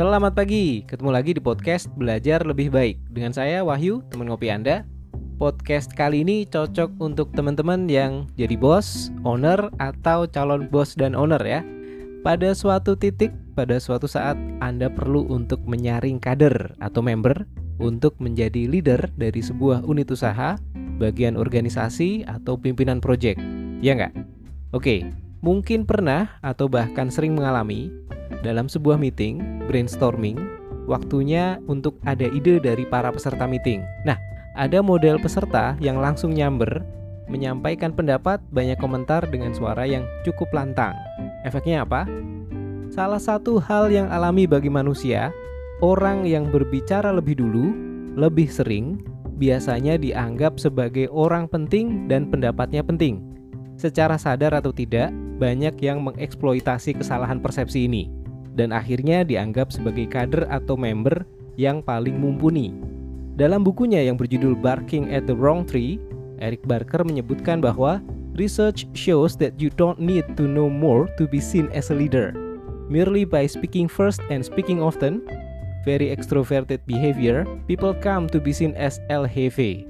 Selamat pagi, ketemu lagi di podcast Belajar Lebih Baik. Dengan saya Wahyu, teman ngopi Anda. Podcast kali ini cocok untuk teman-teman yang jadi bos, owner, atau calon bos dan owner ya. Pada suatu titik, pada suatu saat Anda perlu untuk menyaring kader atau member Untuk menjadi leader dari sebuah unit usaha, bagian organisasi, atau pimpinan proyek Ya nggak? Oke, mungkin pernah atau bahkan sering mengalami dalam sebuah meeting, brainstorming, waktunya untuk ada ide dari para peserta meeting. Nah, ada model peserta yang langsung nyamber, menyampaikan pendapat, banyak komentar dengan suara yang cukup lantang. Efeknya apa? Salah satu hal yang alami bagi manusia, orang yang berbicara lebih dulu, lebih sering, biasanya dianggap sebagai orang penting dan pendapatnya penting. Secara sadar atau tidak, banyak yang mengeksploitasi kesalahan persepsi ini dan akhirnya dianggap sebagai kader atau member yang paling mumpuni. Dalam bukunya yang berjudul Barking at the Wrong Tree, Eric Barker menyebutkan bahwa research shows that you don't need to know more to be seen as a leader. Merely by speaking first and speaking often, very extroverted behavior, people come to be seen as LHV.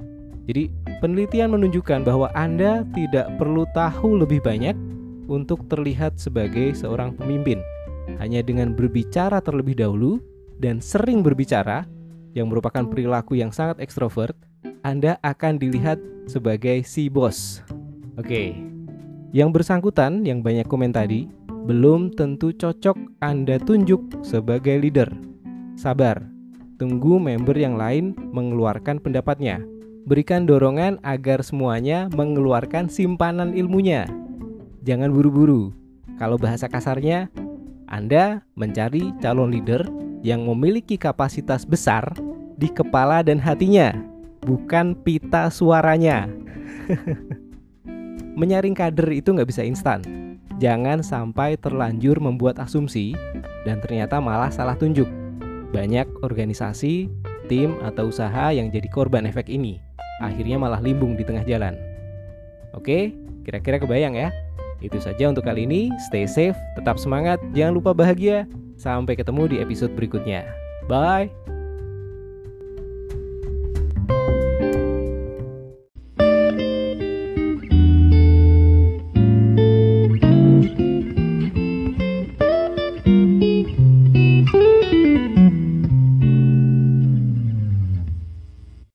Jadi, penelitian menunjukkan bahwa Anda tidak perlu tahu lebih banyak untuk terlihat sebagai seorang pemimpin. Hanya dengan berbicara terlebih dahulu dan sering berbicara, yang merupakan perilaku yang sangat ekstrovert, Anda akan dilihat sebagai si bos. Oke, yang bersangkutan yang banyak komen tadi belum tentu cocok Anda tunjuk sebagai leader. Sabar, tunggu member yang lain mengeluarkan pendapatnya. Berikan dorongan agar semuanya mengeluarkan simpanan ilmunya. Jangan buru-buru. Kalau bahasa kasarnya, Anda mencari calon leader yang memiliki kapasitas besar di kepala dan hatinya, bukan pita suaranya. Menyaring kader itu nggak bisa instan. Jangan sampai terlanjur membuat asumsi dan ternyata malah salah tunjuk. Banyak organisasi, tim, atau usaha yang jadi korban efek ini. Akhirnya malah limbung di tengah jalan. Oke, kira-kira kebayang ya? Itu saja untuk kali ini. Stay safe, tetap semangat, jangan lupa bahagia. Sampai ketemu di episode berikutnya. Bye.